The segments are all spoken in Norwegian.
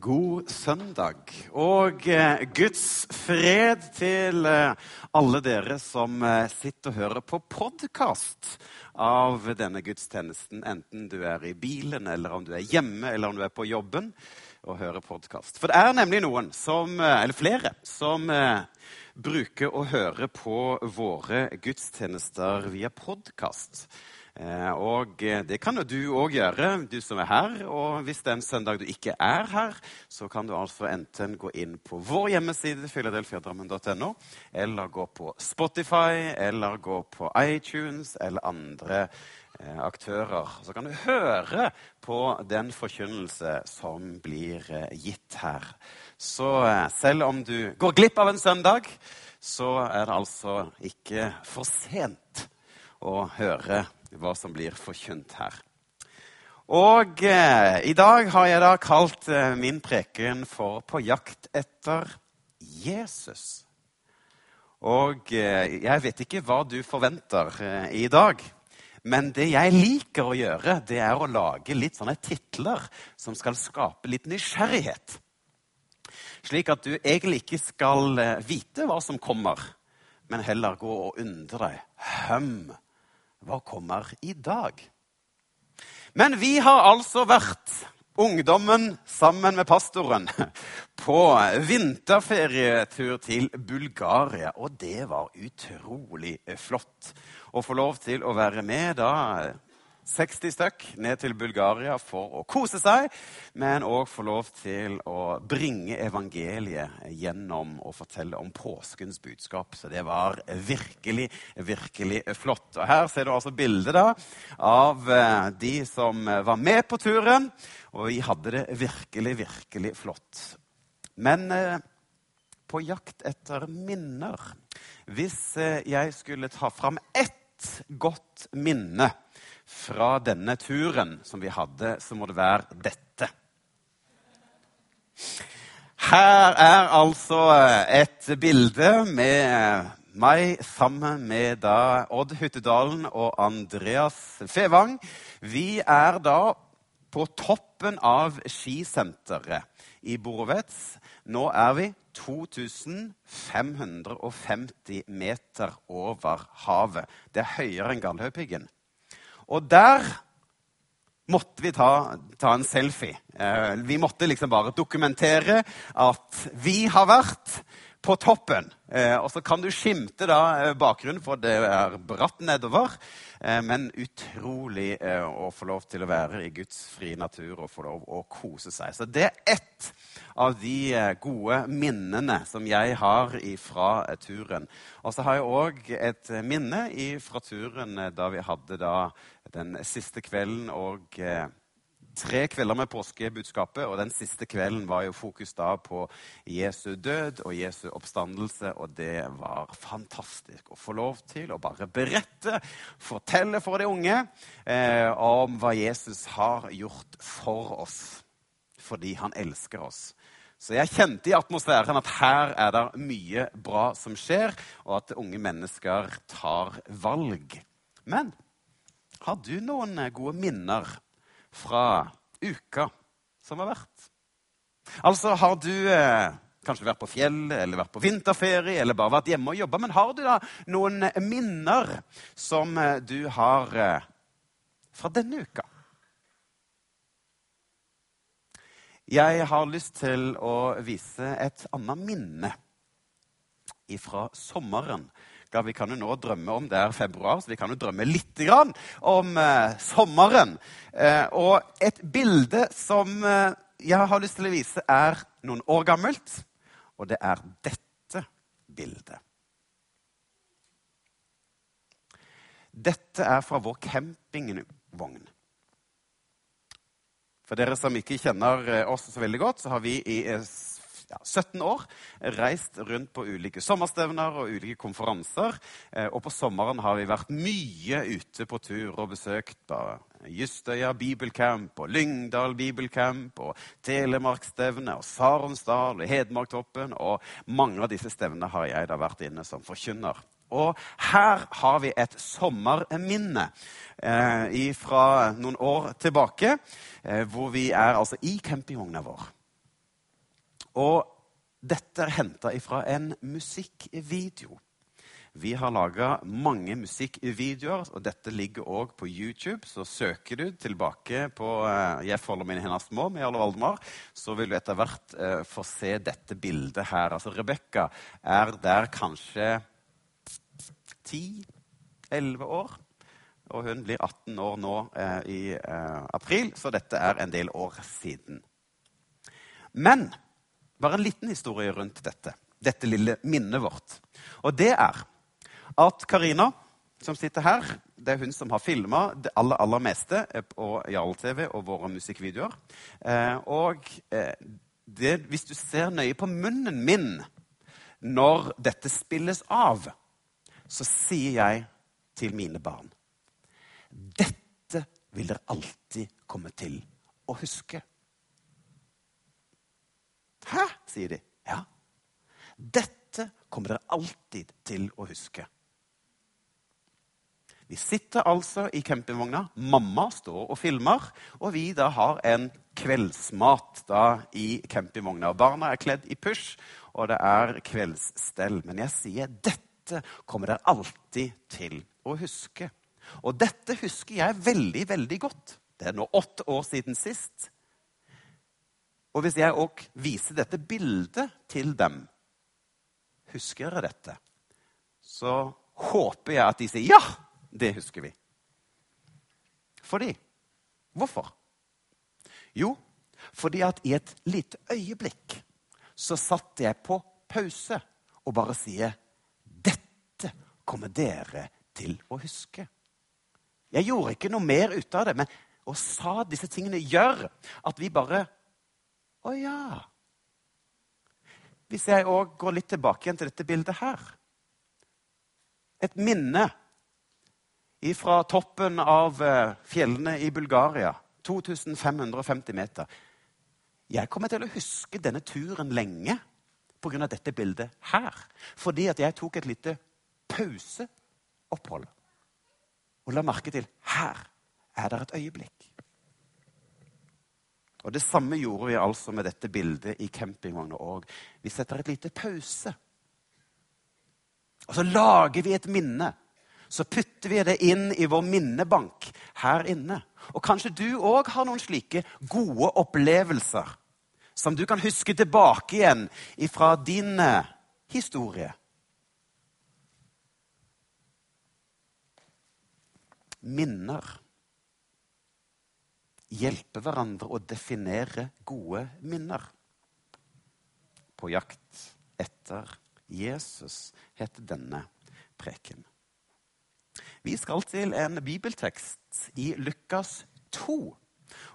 God søndag. Og eh, Guds fred til eh, alle dere som eh, sitter og hører på podkast av denne gudstjenesten, enten du er i bilen, eller om du er hjemme, eller om du er på jobben og hører podkast. For det er nemlig noen, som, eller flere, som bruker å høre på våre gudstjenester via podkast. Eh, og eh, det kan jo du òg gjøre, du som er her. Og hvis det er en søndag du ikke er her, så kan du altså enten gå inn på vår hjemmeside, filadelfiadrammen.no, eller gå på Spotify, eller gå på iTunes eller andre eh, aktører. Så kan du høre på den forkynnelse som blir eh, gitt her. Så eh, selv om du går glipp av en søndag, så er det altså ikke for sent å høre hva som blir forkynt her. Og eh, i dag har jeg da kalt eh, min preken for 'På jakt etter Jesus'. Og eh, jeg vet ikke hva du forventer eh, i dag. Men det jeg liker å gjøre, det er å lage litt sånne titler som skal skape litt nysgjerrighet. Slik at du egentlig ikke skal eh, vite hva som kommer, men heller gå og undre deg. Høm, hva kommer i dag? Men vi har altså vært, ungdommen sammen med pastoren, på vinterferietur til Bulgaria. Og det var utrolig flott å få lov til å være med da 60 stykk ned til Bulgaria for å kose seg, men òg få lov til å bringe evangeliet gjennom og fortelle om påskens budskap. Så det var virkelig, virkelig flott. Og Her ser du altså bildet da, av eh, de som var med på turen, og vi hadde det virkelig, virkelig flott. Men eh, på jakt etter minner Hvis eh, jeg skulle ta fram ett godt minne fra denne turen som vi hadde, så må det være dette. Her er altså et bilde med meg sammen med da Odd Hyttedalen og Andreas Fevang. Vi er da på toppen av skisenteret i Borovets. Nå er vi 2550 meter over havet. Det er høyere enn Galdhøpiggen. Og der måtte vi ta, ta en selfie. Eh, vi måtte liksom bare dokumentere at vi har vært på toppen. Eh, og så kan du skimte da eh, bakgrunnen, for det er bratt nedover. Eh, men utrolig eh, å få lov til å være i Guds frie natur og få lov å kose seg. Så det er ett av de eh, gode minnene som jeg har fra turen. Og så har jeg òg et minne fra turen da vi hadde da den siste kvelden og tre kvelder med påskebudskapet, og den siste kvelden var jo fokus da på Jesu død og Jesu oppstandelse, og det var fantastisk å få lov til å bare berette, fortelle for de unge eh, om hva Jesus har gjort for oss, fordi han elsker oss. Så jeg kjente i atmosfæren at her er det mye bra som skjer, og at unge mennesker tar valg. Men har du noen gode minner fra uka som har vært. Altså, har du eh, kanskje vært på fjellet, eller vært på vinterferie, eller bare vært hjemme og jobba, men har du da noen minner som eh, du har eh, fra denne uka? Jeg har lyst til å vise et annet minne fra sommeren ja, vi kan jo nå drømme om det er februar, så vi kan jo drømme litt om eh, sommeren. Eh, og et bilde som eh, jeg har lyst til å vise, er noen år gammelt. Og det er dette bildet. Dette er fra vår campingvogn. For dere som ikke kjenner eh, oss så veldig godt, så har vi i eh, ja, 17 år reist rundt på ulike sommerstevner og ulike konferanser. Eh, og på sommeren har vi vært mye ute på tur og besøkt på Justøya bibelcamp og Lyngdal bibelcamp og Telemarkstevne og Saronsdal og Hedmarktoppen. Og mange av disse stevnene har jeg da vært inne som forkynner. Og her har vi et sommerminne eh, fra noen år tilbake, eh, hvor vi er altså i campingvogna vår. Og dette er henta ifra en musikkvideo. Vi har laga mange musikkvideoer, og dette ligger òg på YouTube. Så søker du tilbake på uh, 'Jeg folder mine hender små' med Jarle Valdemar, så vil du etter hvert uh, få se dette bildet her. Altså, Rebekka er der kanskje 10-11 år. Og hun blir 18 år nå uh, i april, så dette er en del år siden. Men bare en liten historie rundt dette, dette lille minnet vårt. Og det er at Karina, som sitter her, det er hun som har filma det aller, aller meste på Jarl-TV og våre musikkvideoer. Eh, og eh, det, hvis du ser nøye på munnen min når dette spilles av, så sier jeg til mine barn Dette vil dere alltid komme til å huske. Hæ? sier de. Ja. Dette kommer dere alltid til å huske. Vi sitter altså i campingvogna. Mamma står og filmer. Og vi da har en kveldsmat da i campingvogna. Barna er kledd i pysj, og det er kveldsstell. Men jeg sier dette kommer dere alltid til å huske. Og dette husker jeg veldig, veldig godt. Det er nå åtte år siden sist. Og hvis jeg òg viser dette bildet til dem, husker dere dette? Så håper jeg at de sier ja, det husker vi. Fordi Hvorfor? Jo, fordi at i et lite øyeblikk så satt jeg på pause og bare sier Dette kommer dere til å huske. Jeg gjorde ikke noe mer ut av det, men å sa disse tingene gjør at vi bare å ja. Hvis jeg òg går litt tilbake igjen til dette bildet her Et minne fra toppen av eh, fjellene i Bulgaria. 2550 meter. Jeg kommer til å huske denne turen lenge pga. dette bildet her. Fordi at jeg tok et lite pauseopphold og la merke til her er det et øyeblikk. Og Det samme gjorde vi altså med dette bildet i campingvogna òg. Vi setter et lite pause. Og så lager vi et minne. Så putter vi det inn i vår minnebank her inne. Og kanskje du òg har noen slike gode opplevelser som du kan huske tilbake igjen fra din eh, historie. Minner hjelpe hverandre å definere gode minner. På jakt etter Jesus heter denne preken. Vi skal til en bibeltekst i Lukas 2.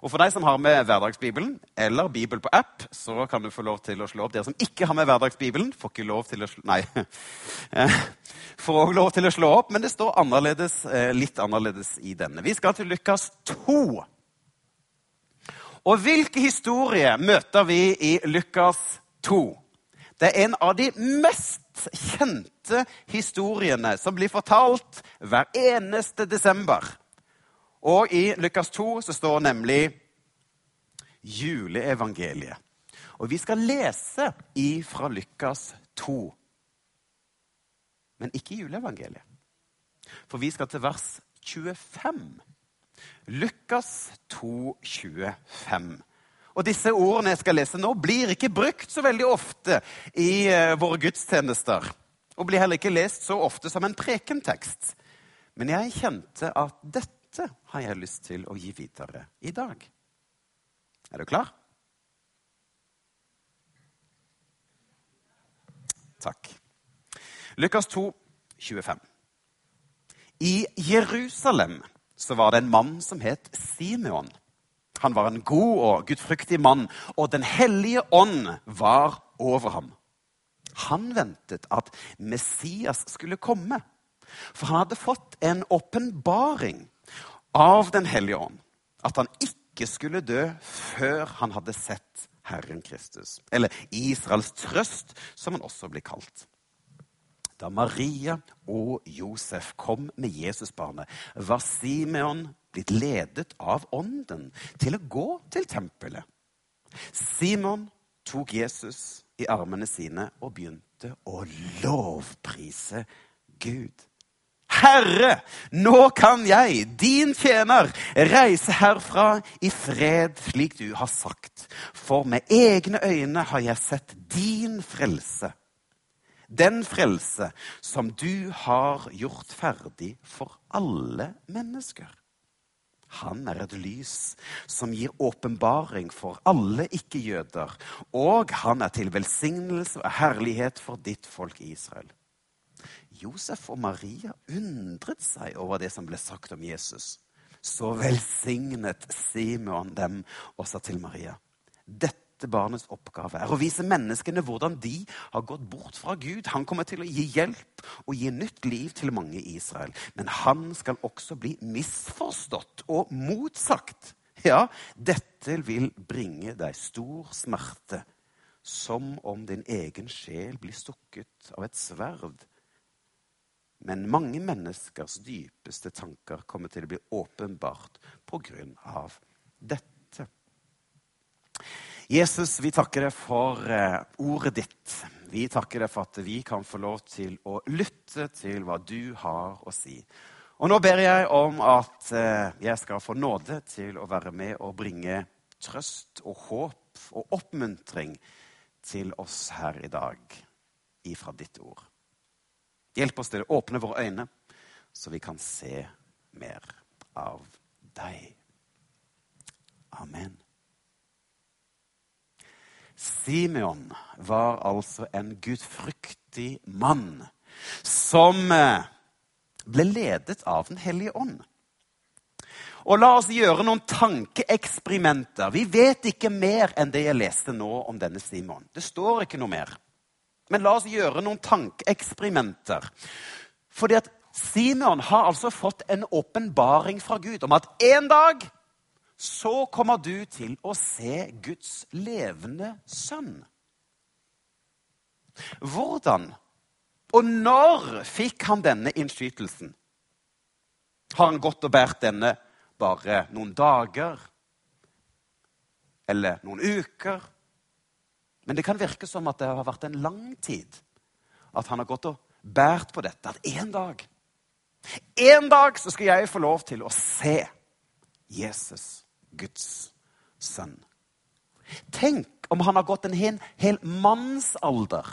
Og For deg som har med Hverdagsbibelen eller Bibel på app, så kan du få lov til å slå opp. Dere som ikke har med Hverdagsbibelen, får ikke lov til å slå Nei. Eh, får lov til å slå opp, men det står annerledes, eh, litt annerledes i denne. Vi skal til Lukas 2. Og hvilke historier møter vi i Lukas 2? Det er en av de mest kjente historiene som blir fortalt hver eneste desember. Og i Lukas 2 så står nemlig juleevangeliet. Og vi skal lese ifra Lukas 2. Men ikke juleevangeliet. For vi skal til vers 25. Lukas 2, 25. Og disse ordene jeg skal lese nå, blir ikke brukt så veldig ofte i uh, våre gudstjenester. Og blir heller ikke lest så ofte som en prekentekst. Men jeg kjente at dette har jeg lyst til å gi videre i dag. Er du klar? Takk. Lukas 2, 25. I Jerusalem så var det en mann som het Simeon. Han var en god og gudfryktig mann, og Den hellige ånd var over ham. Han ventet at Messias skulle komme, for han hadde fått en åpenbaring av Den hellige ånd. At han ikke skulle dø før han hadde sett Herren Kristus. Eller Israels trøst, som han også blir kalt. Da Maria og Josef kom med Jesusbarnet, var Simeon blitt ledet av Ånden til å gå til tempelet. Simon tok Jesus i armene sine og begynte å lovprise Gud. Herre, nå kan jeg, din tjener, reise herfra i fred, slik du har sagt. For med egne øyne har jeg sett din frelse. Den frelse som du har gjort ferdig for alle mennesker. Han er et lys som gir åpenbaring for alle ikke-jøder, og han er til velsignelse og herlighet for ditt folk Israel. Josef og Maria undret seg over det som ble sagt om Jesus. Så velsignet Simon dem og sa til Maria.: Dette barnets oppgave er å vise menneskene hvordan de har gått bort fra Gud. Han kommer til å gi hjelp og gi nytt liv til mange i Israel. Men han skal også bli misforstått og motsagt. Ja, dette vil bringe deg stor smerte, som om din egen sjel blir stukket av et sverd. Men mange menneskers dypeste tanker kommer til å bli åpenbart på grunn av dette. Jesus, vi takker deg for eh, ordet ditt. Vi takker deg for at vi kan få lov til å lytte til hva du har å si. Og nå ber jeg om at eh, jeg skal få nåde til å være med og bringe trøst og håp og oppmuntring til oss her i dag ifra ditt ord. Hjelp oss til å åpne våre øyne, så vi kan se mer av deg. Amen. Simeon var altså en gudfryktig mann som eh, ble ledet av Den hellige ånd. Og la oss gjøre noen tankeeksperimenter. Vi vet ikke mer enn det jeg leste nå om denne Simon. Det står ikke noe mer. Men la oss gjøre noen tankeeksperimenter. Fordi at Simeon har altså fått en åpenbaring fra Gud om at en dag så kommer du til å se Guds levende sønn. Hvordan og når fikk han denne innskytelsen? Har han gått og båret denne bare noen dager? Eller noen uker? Men det kan virke som at det har vært en lang tid. At han har gått og båret på dette. At en dag En dag så skal jeg få lov til å se Jesus, Guds sønn. Tenk om han har gått en hel, hel mannsalder.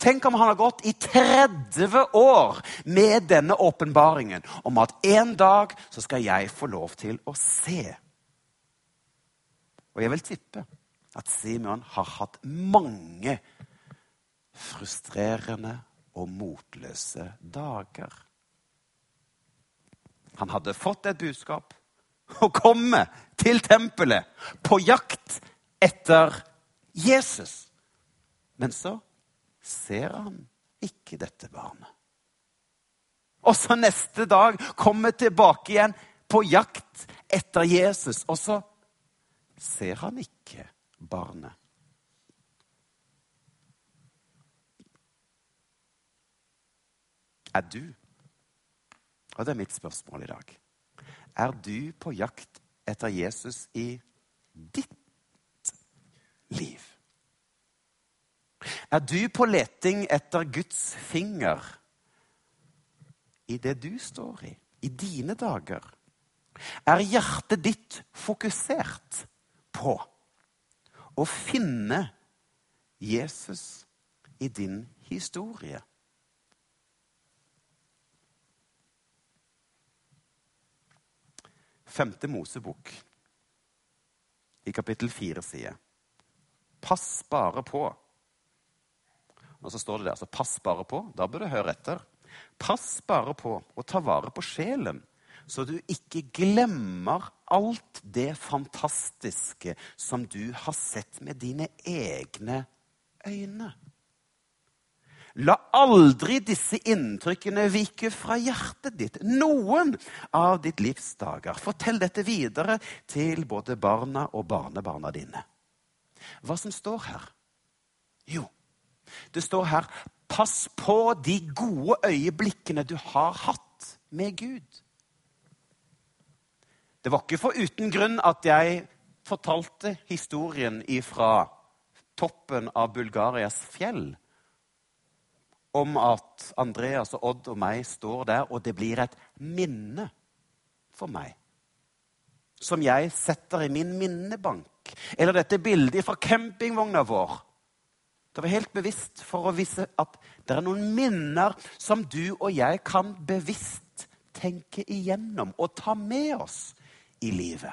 Tenk om han har gått i 30 år med denne åpenbaringen om at en dag så skal jeg få lov til å se. Og jeg vil tippe at Simeon har hatt mange frustrerende og motløse dager. Han hadde fått et budskap og komme til tempelet på jakt etter Jesus. Men så ser han ikke dette barnet. Og så neste dag kommer tilbake igjen på jakt etter Jesus, og så ser han ikke barnet. Er du, og det er mitt spørsmål i dag, er du på jakt etter Jesus i ditt liv? Er du på leting etter Guds finger i det du står i, i dine dager? Er hjertet ditt fokusert på å finne Jesus i din historie. Femte Mosebok i kapittel fire sier Pass bare på. Og så står det der, så pass bare på. Da bør du høre etter. Pass bare på å ta vare på sjelen, så du ikke glemmer alt det fantastiske som du har sett med dine egne øyne. La aldri disse inntrykkene vike fra hjertet ditt noen av ditt livs dager. Fortell dette videre til både barna og barnebarna dine. Hva som står her? Jo, det står her Pass på de gode øyeblikkene du har hatt med Gud. Det var ikke for uten grunn at jeg fortalte historien ifra toppen av Bulgarias fjell om at Andreas og Odd og meg står der, og det blir et minne for meg. Som jeg setter i min minnebank. Eller dette bildet fra campingvogna vår. Det var helt bevisst for å vise at det er noen minner som du og jeg kan bevisst tenke igjennom og ta med oss i livet.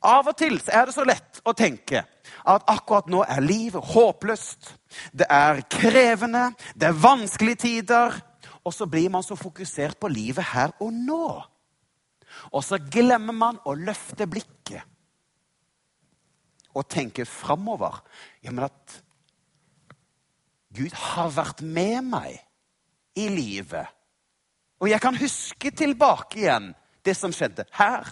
Av og til er det så lett å tenke at akkurat nå er livet håpløst. Det er krevende, det er vanskelige tider. Og så blir man så fokusert på livet her og nå. Og så glemmer man å løfte blikket og tenke framover. Ja, men at Gud har vært med meg i livet. Og jeg kan huske tilbake igjen det som skjedde her,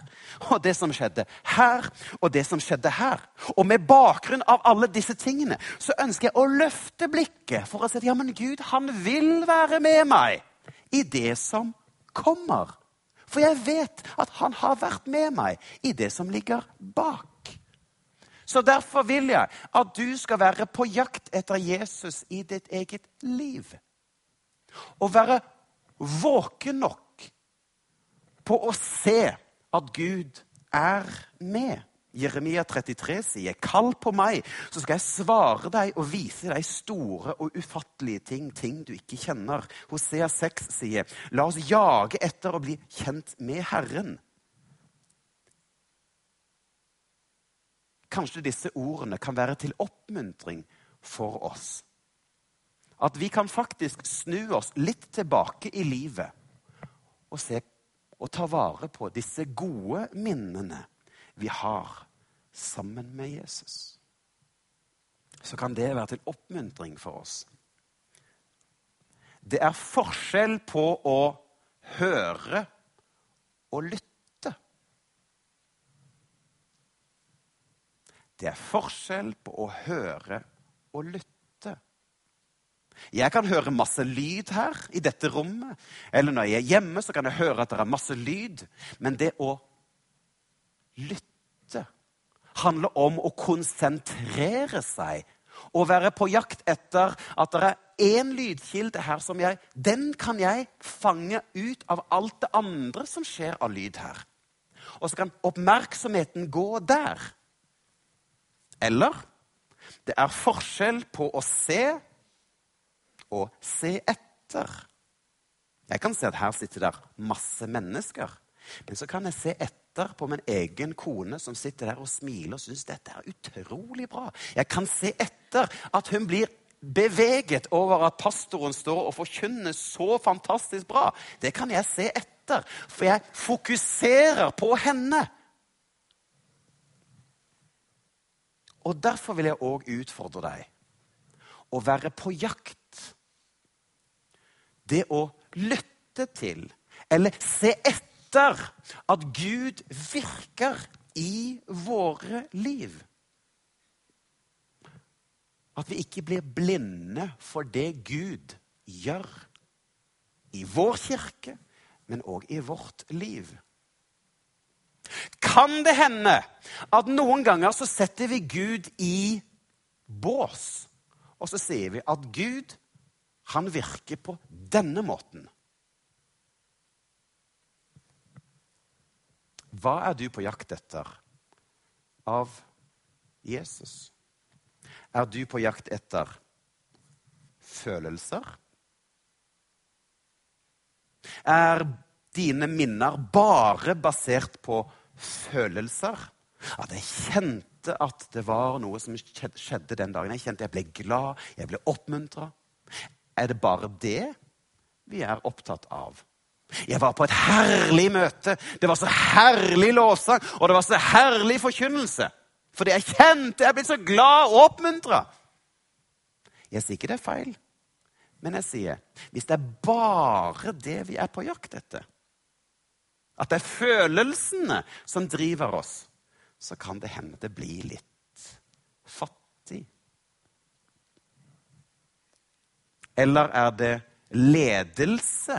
og det som skjedde her, og det som skjedde her. Og med bakgrunn av alle disse tingene så ønsker jeg å løfte blikket for å si at ja, men Gud, han vil være med meg i det som kommer. For jeg vet at han har vært med meg i det som ligger bak. Så derfor vil jeg at du skal være på jakt etter Jesus i ditt eget liv. Og være våken nok på å se at Gud er med. Jeremia 33 sier, 'Kall på meg, så skal jeg svare deg og vise deg store og ufattelige ting, ting du ikke kjenner.' Hosea 6 sier, 'La oss jage etter å bli kjent med Herren'. Kanskje disse ordene kan være til oppmuntring for oss. At vi kan faktisk snu oss litt tilbake i livet og se og ta vare på disse gode minnene vi har sammen med Jesus. Så kan det være til oppmuntring for oss. Det er forskjell på å høre og lytte. Det er forskjell på å høre og lytte. Jeg kan høre masse lyd her i dette rommet. Eller når jeg er hjemme, så kan jeg høre at det er masse lyd. Men det å lytte handler om å konsentrere seg. Og være på jakt etter at det er én lydkilde her som jeg Den kan jeg fange ut av alt det andre som skjer av lyd her. Og så kan oppmerksomheten gå der. Eller det er forskjell på å se å se etter. Jeg kan se at her sitter der masse mennesker. Men så kan jeg se etter på min egen kone som sitter der og smiler og syns dette er utrolig bra. Jeg kan se etter at hun blir beveget over at pastoren står og forkynner så fantastisk bra. Det kan jeg se etter, for jeg fokuserer på henne. Og Derfor vil jeg òg utfordre deg å være på jakt det å lytte til eller se etter at Gud virker i våre liv. At vi ikke blir blinde for det Gud gjør i vår kirke, men òg i vårt liv. Kan det hende at noen ganger så setter vi Gud i bås, og så sier vi at Gud han virker på denne måten. Hva er du på jakt etter av Jesus? Er du på jakt etter følelser? Er dine minner bare basert på følelser? At jeg kjente at det var noe som skjedde den dagen. Jeg kjente jeg ble glad, jeg ble oppmuntra. Er det bare det vi er opptatt av? Jeg var på et herlig møte. Det var så herlig lovsang, og det var så herlig forkynnelse. Fordi jeg kjente Jeg ble så glad og oppmuntra. Jeg sier ikke det er feil, men jeg sier hvis det er bare det vi er på jakt etter, at det er følelsene som driver oss, så kan det hende det blir litt fattig. Eller er det ledelse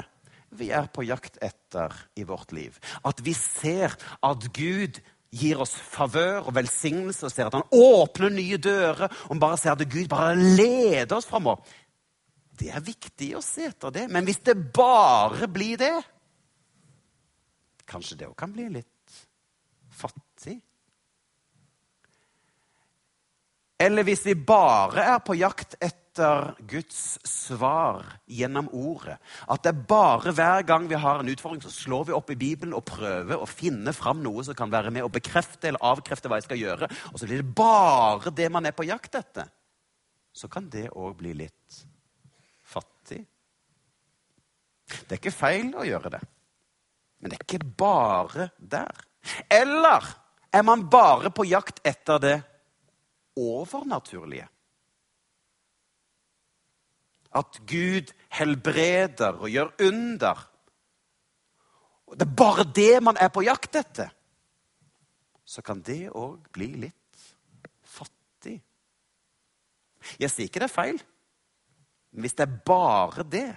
vi er på jakt etter i vårt liv? At vi ser at Gud gir oss favør og velsignelse, og ser at han åpner nye dører, og bare ser at Gud bare leder oss framover. Det er viktig å se etter det, men hvis det bare blir det Kanskje det òg kan bli litt fattig? Eller hvis vi bare er på jakt etter Guds svar gjennom ordet. At det er bare hver gang vi har en utfordring, så slår vi opp i Bibelen og prøver å finne fram noe som kan være med å bekrefte eller avkrefte hva jeg skal gjøre. Og så blir det bare det man er på jakt etter. Så kan det òg bli litt fattig. Det er ikke feil å gjøre det, men det er ikke bare der. Eller er man bare på jakt etter det overnaturlige. At Gud helbreder og gjør under. Det er bare det man er på jakt etter. Så kan det òg bli litt fattig. Jeg sier ikke det er feil, men hvis det er bare det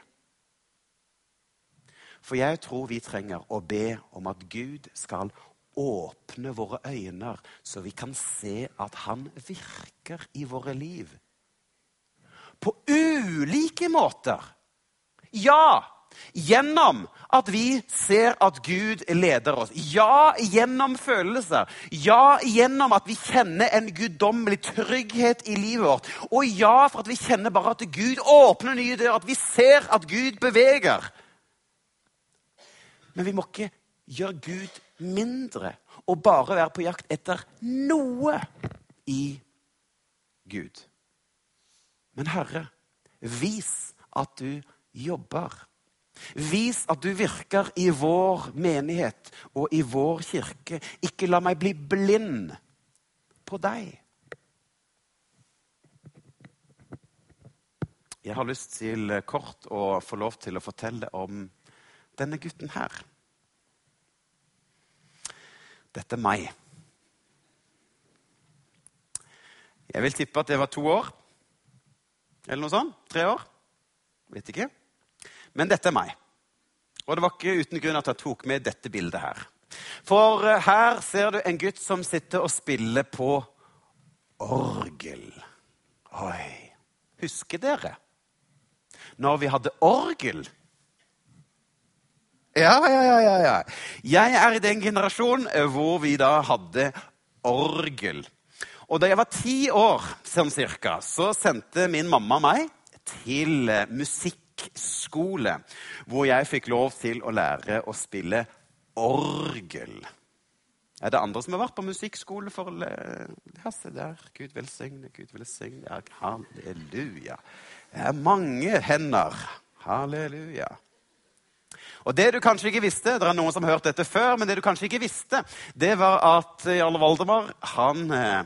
For jeg tror vi trenger å be om at Gud skal åpne våre øyne, så vi kan se at han virker i våre liv. På ulike måter. Ja, gjennom at vi ser at Gud leder oss. Ja, gjennom følelser. Ja, gjennom at vi kjenner en guddommelig trygghet i livet vårt. Og ja, for at vi kjenner bare at Gud åpner nye dører, at vi ser at Gud beveger. Men vi må ikke gjøre Gud mindre og bare være på jakt etter noe i Gud. Men Herre, vis at du jobber. Vis at du virker i vår menighet og i vår kirke. Ikke la meg bli blind på deg. Jeg har lyst til kort å få lov til å fortelle om denne gutten her. Dette er meg. Jeg vil tippe at det var to år. Eller noe sånt. Tre år. Vet ikke. Men dette er meg. Og det var ikke uten grunn at jeg tok med dette bildet her. For eh, her ser du en gutt som sitter og spiller på orgel. Oi. Husker dere når vi hadde orgel ja, ja, ja, ja, ja. Jeg er i den generasjonen eh, hvor vi da hadde orgel. Og da jeg var ti år, sånn cirka, så sendte min mamma meg til eh, musikkskole, hvor jeg fikk lov til å lære å spille orgel. Er det andre som har vært på musikkskole for Ja, se der. Gud velsigne, Gud velsigne. Ja, halleluja. Det er mange hender. Halleluja. Og det du kanskje ikke visste, det er noen som har hørt dette før, men det du kanskje ikke visste, det var at Jarle Valdemar han eh,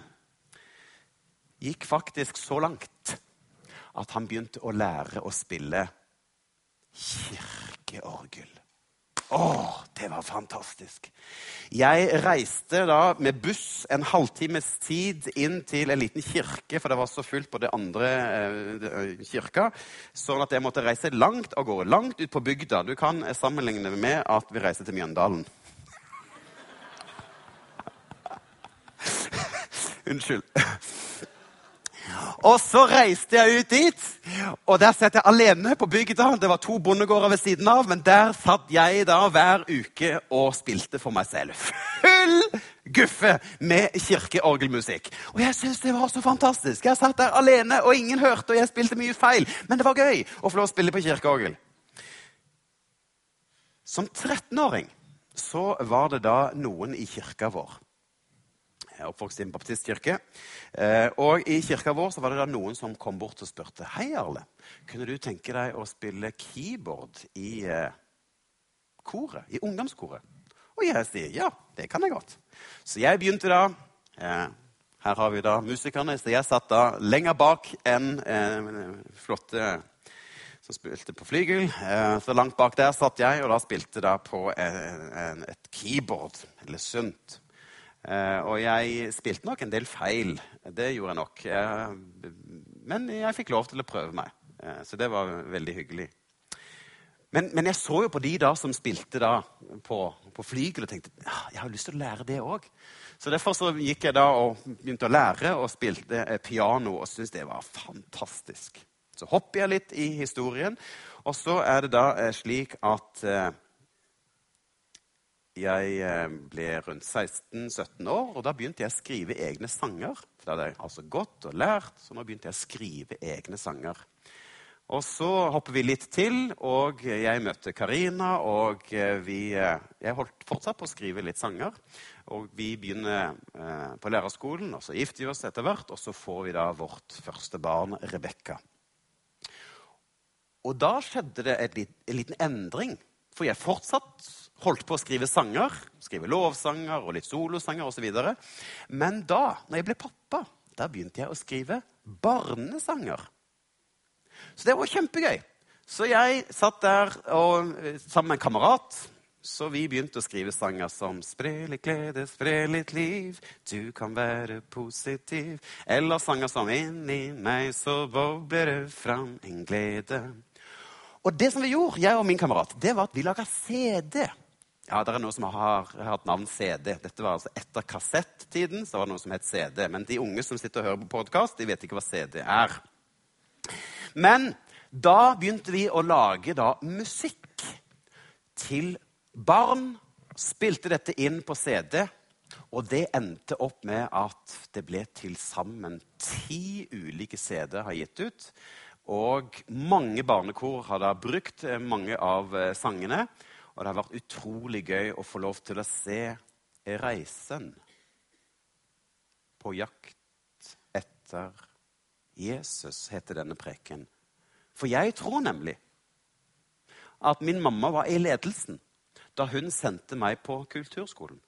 gikk faktisk så langt at han begynte å lære å spille kirkeorgel. Å, det var fantastisk. Jeg reiste da med buss en halvtimes tid inn til en liten kirke, for det var så fullt på det andre eh, kirka, sånn at jeg måtte reise langt av gårde. Langt ut på bygda. Du kan sammenligne med at vi reiser til Mjøndalen. Unnskyld. Og så reiste jeg ut dit, og der satt jeg alene på bygda. Det var to bondegårder ved siden av, men der satt jeg da hver uke og spilte for meg selv. Full guffe med kirkeorgelmusikk. Og jeg syntes det var så fantastisk. Jeg satt der alene, og ingen hørte, og jeg spilte mye feil. Men det var gøy å få lov å spille på kirkeorgel. Som 13-åring så var det da noen i kirka vår jeg er oppvokst i en baptistkirke. Eh, og I kirka vår så var det da noen som kom bort og spurte Hei, Arle. Kunne du tenke deg å spille keyboard i eh, koret, i ungdomskoret. Og jeg sier ja, det kan jeg godt. Så jeg begynte da. Eh, her har vi da musikerne. Så jeg satt da lenger bak enn flotte som spilte på flygel. Så langt bak der satt jeg, og da spilte da på et keyboard, eller sunt. Eh, og jeg spilte nok en del feil. Det gjorde jeg nok. Men jeg fikk lov til å prøve meg, eh, så det var veldig hyggelig. Men, men, jeg så jo på de da som spilte da på, på flygel og tenkte ja, jeg har lyst til å lære det òg. Så derfor så gikk jeg da og begynte å lære og spilte piano og syntes det var fantastisk. Så hopper jeg litt i historien, og så er det da eh, slik at eh, jeg eh, ble rundt 16-17 år, og da begynte jeg å skrive egne sanger. For da hadde jeg altså gått og lært, så nå begynte jeg å skrive egne sanger. Og så hopper vi litt til, og jeg møtte Karina, og vi, jeg holdt fortsatt på å skrive litt sanger. Og vi begynner på lærerskolen, og så gifter vi oss etter hvert, og så får vi da vårt første barn, Rebekka. Og da skjedde det en liten endring. For jeg fortsatt holdt på å skrive sanger. Skrive lovsanger og litt solosanger osv. Men da, når jeg ble pappa, da begynte jeg å skrive barnesanger. Så det var kjempegøy. Så jeg satt der og, eh, sammen med en kamerat. Så vi begynte å skrive sanger som 'Spre litt glede, spre litt liv', 'Du kan være positiv'. Eller sanger som 'Inni meg så bobler det fram en glede'. Og det som vi gjorde, jeg og min kamerat, det var at vi laga CD. Ja, det er noe som har hatt navn CD. Dette var altså etter kassettiden. så var det noe som het CD. Men de unge som sitter og hører på podkast, vet ikke hva CD er. Men da begynte vi å lage da musikk til barn. Spilte dette inn på CD. Og det endte opp med at det ble til sammen ti ulike CD-er har gitt ut. Og mange barnekor har da brukt eh, mange av eh, sangene. Og det har vært utrolig gøy å få lov til å se reisen på jakt etter Jesus, heter denne preken. For jeg tror nemlig at min mamma var i ledelsen da hun sendte meg på kulturskolen.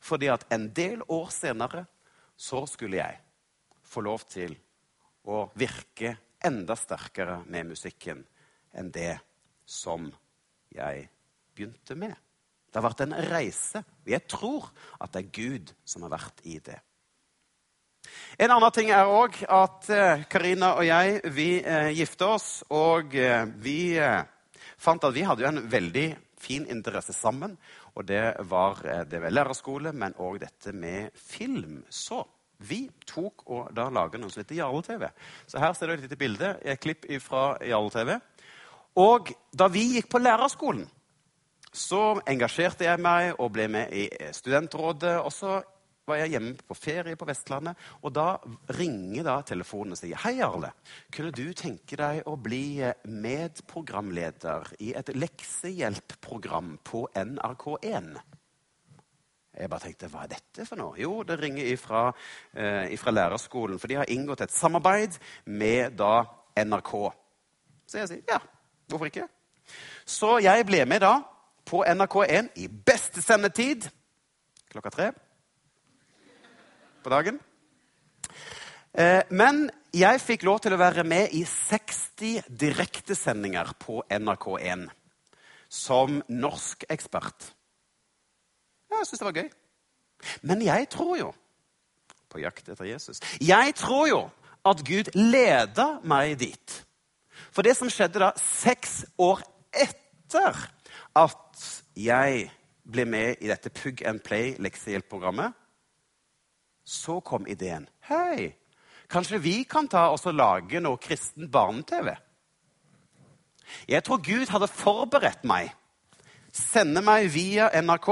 Fordi at en del år senere så skulle jeg få lov til å virke enda sterkere med musikken enn det som jeg begynte med. Det har vært en reise. Jeg tror at det er Gud som har vært i det. En annen ting er òg at eh, Karina og jeg vi eh, gifta oss. Og eh, vi eh, fant at vi hadde jo en veldig fin interesse sammen. Og det var det med lærerskole, men òg dette med film. Så vi tok og da laga noe som heter Jarle-TV. Så her ser du et lite bilde, et klipp fra Jarle-TV. Og da vi gikk på lærerskolen, så engasjerte jeg meg og ble med i studentrådet. Og så var jeg hjemme på ferie på Vestlandet, og da ringer da telefonen og sier Hei, Arle. Kunne du tenke deg å bli medprogramleder i et leksehjelpprogram på NRK1? Jeg bare tenkte, Hva er dette for noe? Jo, det ringer ifra, eh, ifra lærerskolen. For de har inngått et samarbeid med da NRK. Så jeg sier ja, hvorfor ikke? Så jeg ble med da på NRK1 i beste sendetid klokka tre på dagen. Eh, men jeg fikk lov til å være med i 60 direktesendinger på NRK1 som norsk ekspert. Jeg syns det var gøy. Men jeg tror jo på jakt etter Jesus. Jeg tror jo at Gud leda meg dit. For det som skjedde da, seks år etter at jeg ble med i dette Pug and Play-leksehjelpprogrammet, så kom ideen. Hei, kanskje vi kan ta oss og lage noe kristen barne-TV? Jeg tror Gud hadde forberedt meg, sende meg via NRK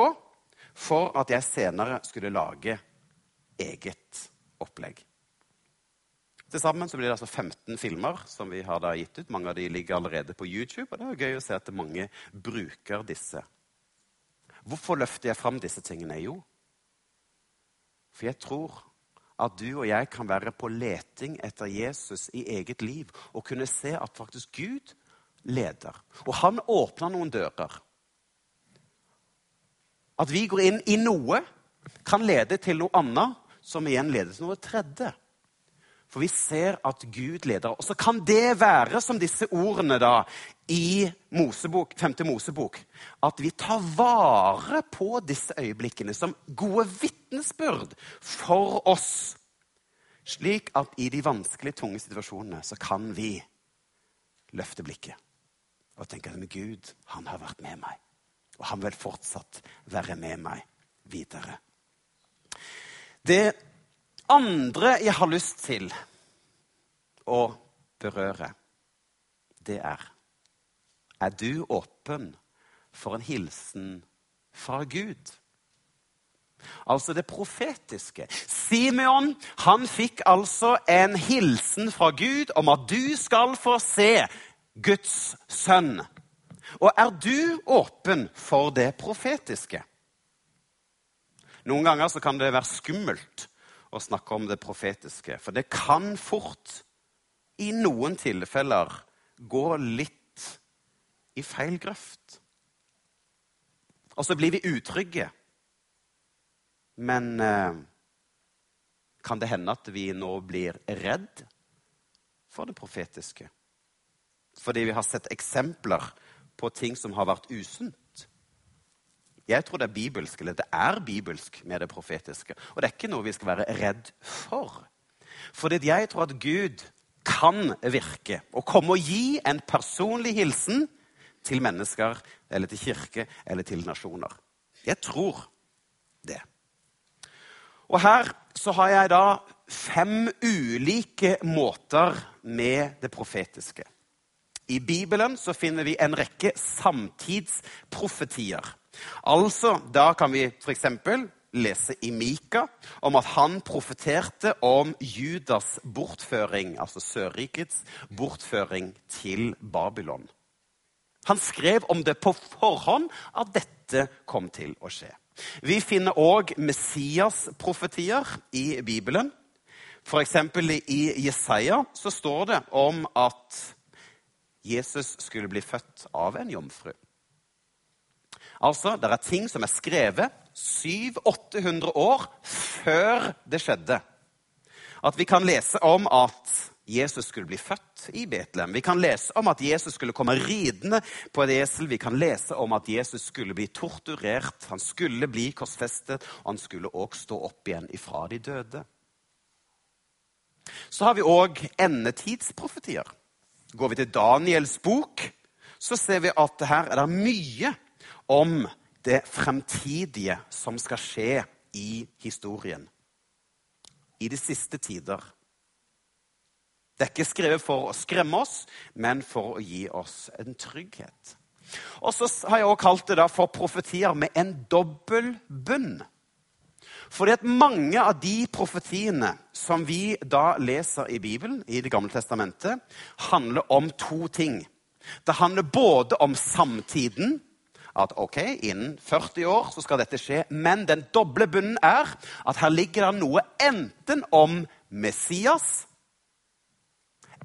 for at jeg senere skulle lage eget opplegg. Til sammen blir det altså 15 filmer som vi har gitt ut. Mange av de ligger allerede på YouTube. og det er gøy å se at mange bruker disse. Hvorfor løfter jeg fram disse tingene? Jo, for jeg tror at du og jeg kan være på leting etter Jesus i eget liv og kunne se at faktisk Gud leder. Og han åpner noen dører. At vi går inn i noe, kan lede til noe annet, som igjen leder til noe tredje. For vi ser at Gud leder. Og så kan det være som disse ordene da i Mosebok, 5. Mosebok. At vi tar vare på disse øyeblikkene som gode vitnesbyrd for oss. Slik at i de vanskelige, tunge situasjonene så kan vi løfte blikket og tenke at Gud, han har vært med meg. Og han vil fortsatt være med meg videre. Det andre jeg har lyst til å berøre, det er Er du åpen for en hilsen fra Gud? Altså det profetiske. Simeon han fikk altså en hilsen fra Gud om at du skal få se Guds sønn. Og er du åpen for det profetiske? Noen ganger så kan det være skummelt å snakke om det profetiske. For det kan fort, i noen tilfeller, gå litt i feil grøft. Og så blir vi utrygge. Men eh, kan det hende at vi nå blir redd for det profetiske? Fordi vi har sett eksempler på ting som har vært usunt? Jeg tror det er bibelsk, eller det er bibelsk med det profetiske. Og det er ikke noe vi skal være redd for. Fordi jeg tror at Gud kan virke og komme og gi en personlig hilsen til mennesker, eller til kirke, eller til nasjoner. Jeg tror det. Og her så har jeg da fem ulike måter med det profetiske. I Bibelen så finner vi en rekke samtidsprofetier. Altså, Da kan vi f.eks. lese i Mika om at han profeterte om Judas bortføring, altså Sørrikets bortføring til Babylon. Han skrev om det på forhånd at dette kom til å skje. Vi finner òg Messias-profetier i Bibelen. F.eks. i Jesaja så står det om at Jesus skulle bli født av en jomfru. Altså, Det er ting som er skrevet 700-800 år før det skjedde. At vi kan lese om at Jesus skulle bli født i Betlehem. Vi kan lese om at Jesus skulle komme ridende på et esel. Vi kan lese om at Jesus skulle bli torturert, han skulle bli korsfestet, og han skulle også stå opp igjen ifra de døde. Så har vi òg endetidsprofetier. Går vi til Daniels bok, så ser vi at her er det mye om det fremtidige som skal skje i historien. I de siste tider. Det er ikke skrevet for å skremme oss, men for å gi oss en trygghet. Og så har jeg også kalt det for profetier med en dobbel bunn. Fordi at mange av de profetiene som vi da leser i Bibelen, i Det gamle testamentet, handler om to ting. Det handler både om samtiden, at ok, innen 40 år så skal dette skje, men den doble bunnen er at her ligger det noe enten om Messias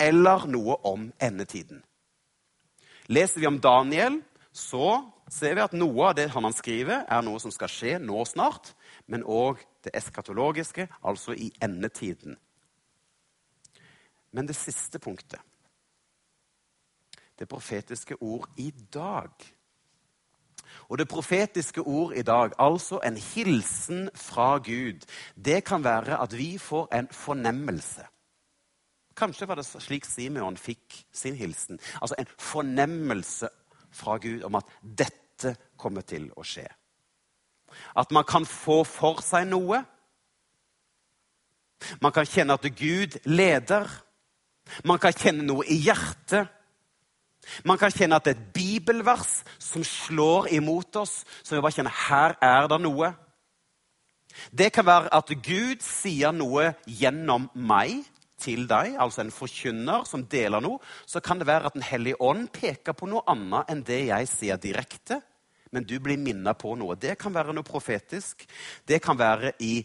eller noe om endetiden. Leser vi om Daniel, så ser vi at noe av det han skriver, er noe som skal skje nå snart men òg det eskatologiske, altså i endetiden. Men det siste punktet, det profetiske ord i dag og det profetiske ord i dag, altså en hilsen fra Gud, det kan være at vi får en fornemmelse. Kanskje var det slik Simeon fikk sin hilsen. Altså en fornemmelse fra Gud om at dette kommer til å skje. At man kan få for seg noe. Man kan kjenne at Gud leder. Man kan kjenne noe i hjertet. Man kan kjenne at det er et bibelvers som slår imot oss. Så vi bare kjenner her er det noe. Det kan være at Gud sier noe gjennom meg til deg, altså en forkynner som deler noe. Så kan det være at Den hellige ånd peker på noe annet enn det jeg sier direkte men du blir minnet på noe. Det kan være noe profetisk. Det kan være i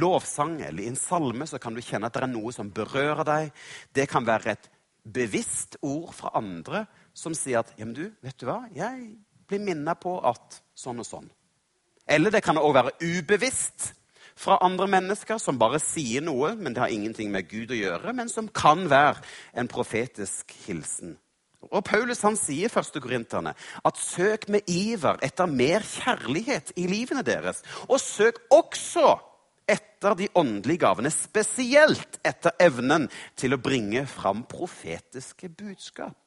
lovsang eller i en salme så kan du kjenne at det er noe som berører deg. Det kan være et bevisst ord fra andre som sier at ja, men du, vet du hva? jeg blir minnet på at sånn og sånn. Eller det kan òg være ubevisst fra andre mennesker som bare sier noe, men det har ingenting med Gud å gjøre, men som kan være en profetisk hilsen. Og Paulus han sier 1. Korinterne at søk med iver etter mer kjærlighet i livene deres. Og søk også etter de åndelige gavene, spesielt etter evnen til å bringe fram profetiske budskap.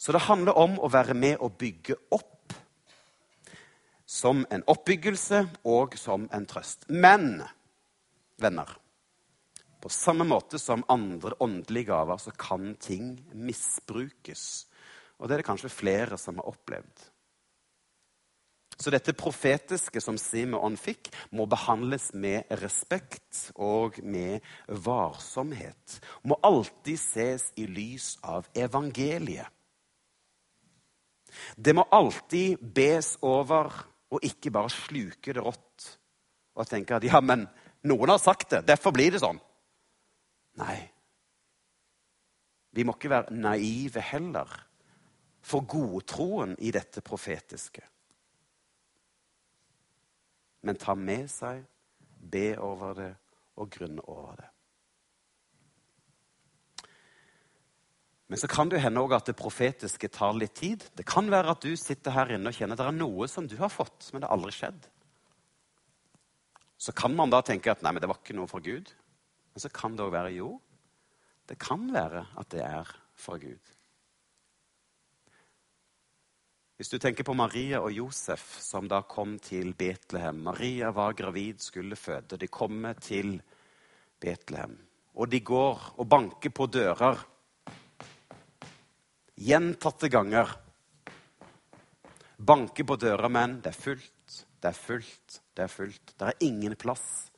Så det handler om å være med og bygge opp. Som en oppbyggelse og som en trøst. Men, venner På samme måte som andre åndelige gaver så kan ting misbrukes. Og det er det kanskje flere som har opplevd. Så dette profetiske som Simeon fikk, må behandles med respekt og med varsomhet. Må alltid ses i lys av evangeliet. Det må alltid bes over og ikke bare sluke det rått og tenke at ja, men noen har sagt det, derfor blir det sånn. Nei. Vi må ikke være naive heller for godtroen i dette profetiske. Men ta med seg, be over det og grunne over det. Men så kan det hende også at det profetiske tar litt tid. Det kan være at du sitter her inne og kjenner at det er noe som du har fått, men det har aldri skjedd. Så kan man da tenke at nei, men det var ikke noe fra Gud. Men så kan det òg være jo. Det kan være at det er fra Gud. Hvis du tenker på Maria og Josef som da kom til Betlehem Maria var gravid, skulle føde. De kommer til Betlehem. Og de går og banker på dører gjentatte ganger. Banker på døra, men det er fullt, det er fullt, det er fullt. Det er ingen plass.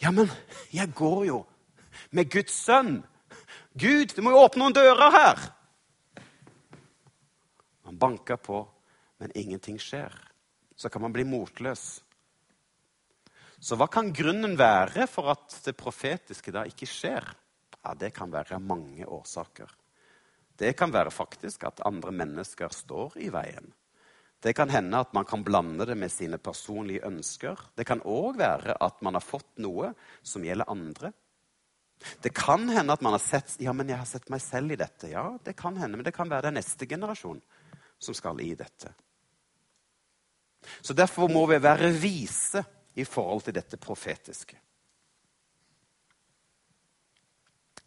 Ja, men jeg går jo med Guds sønn. Gud, du må jo åpne noen dører her! Man banker på, men ingenting skjer. Så kan man bli motløs. Så hva kan grunnen være for at det profetiske da ikke skjer? Ja, Det kan være mange årsaker. Det kan være faktisk at andre mennesker står i veien. Det kan hende at man kan blande det med sine personlige ønsker. Det kan òg være at man har fått noe som gjelder andre. Det kan hende at man har sett ja, men jeg har sett meg selv i dette. Ja, det kan hende, men det kan være den neste generasjon som skal i dette. Så Derfor må vi være vise i forhold til dette profetiske.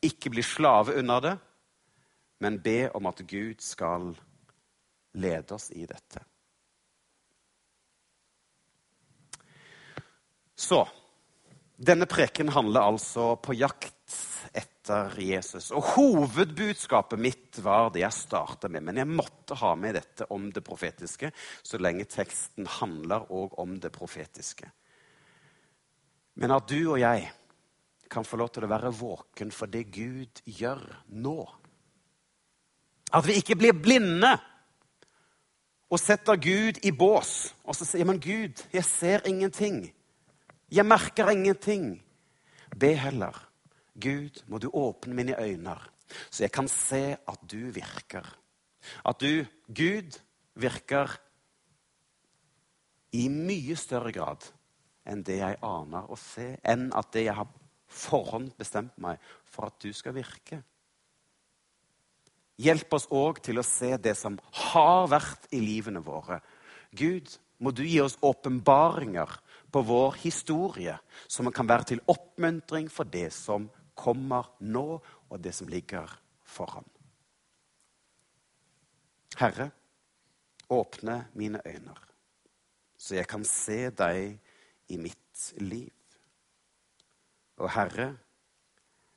Ikke bli slave under det, men be om at Gud skal lede oss i dette. Så denne preken handler altså på jakt etter Jesus. Og hovedbudskapet mitt var det jeg starta med. Men jeg måtte ha med dette om det profetiske, så lenge teksten handler òg om det profetiske. Men at du og jeg kan få lov til å være våken for det Gud gjør nå. At vi ikke blir blinde og setter Gud i bås og så sier men Gud, jeg ser ingenting. Jeg merker ingenting. Be heller. Gud, må du åpne mine øyne, så jeg kan se at du virker. At du, Gud, virker i mye større grad enn det jeg aner å se, enn at det jeg har forhånd bestemt meg for at du skal virke. Hjelp oss òg til å se det som har vært i livene våre. Gud, må du gi oss åpenbaringer på vår historie, som kan være til oppmuntring for det som kommer nå, og det som ligger foran. Herre, åpne mine øyne, så jeg kan se deg i mitt liv. Og Herre,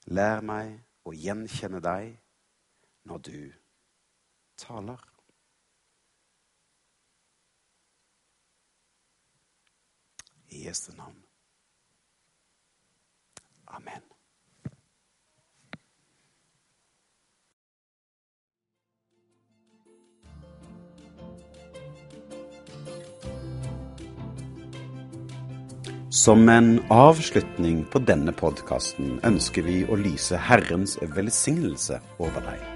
lær meg å gjenkjenne deg når du taler. I Jesu navn. Amen. Som en avslutning på denne podkasten ønsker vi å lyse Herrens velsignelse over deg.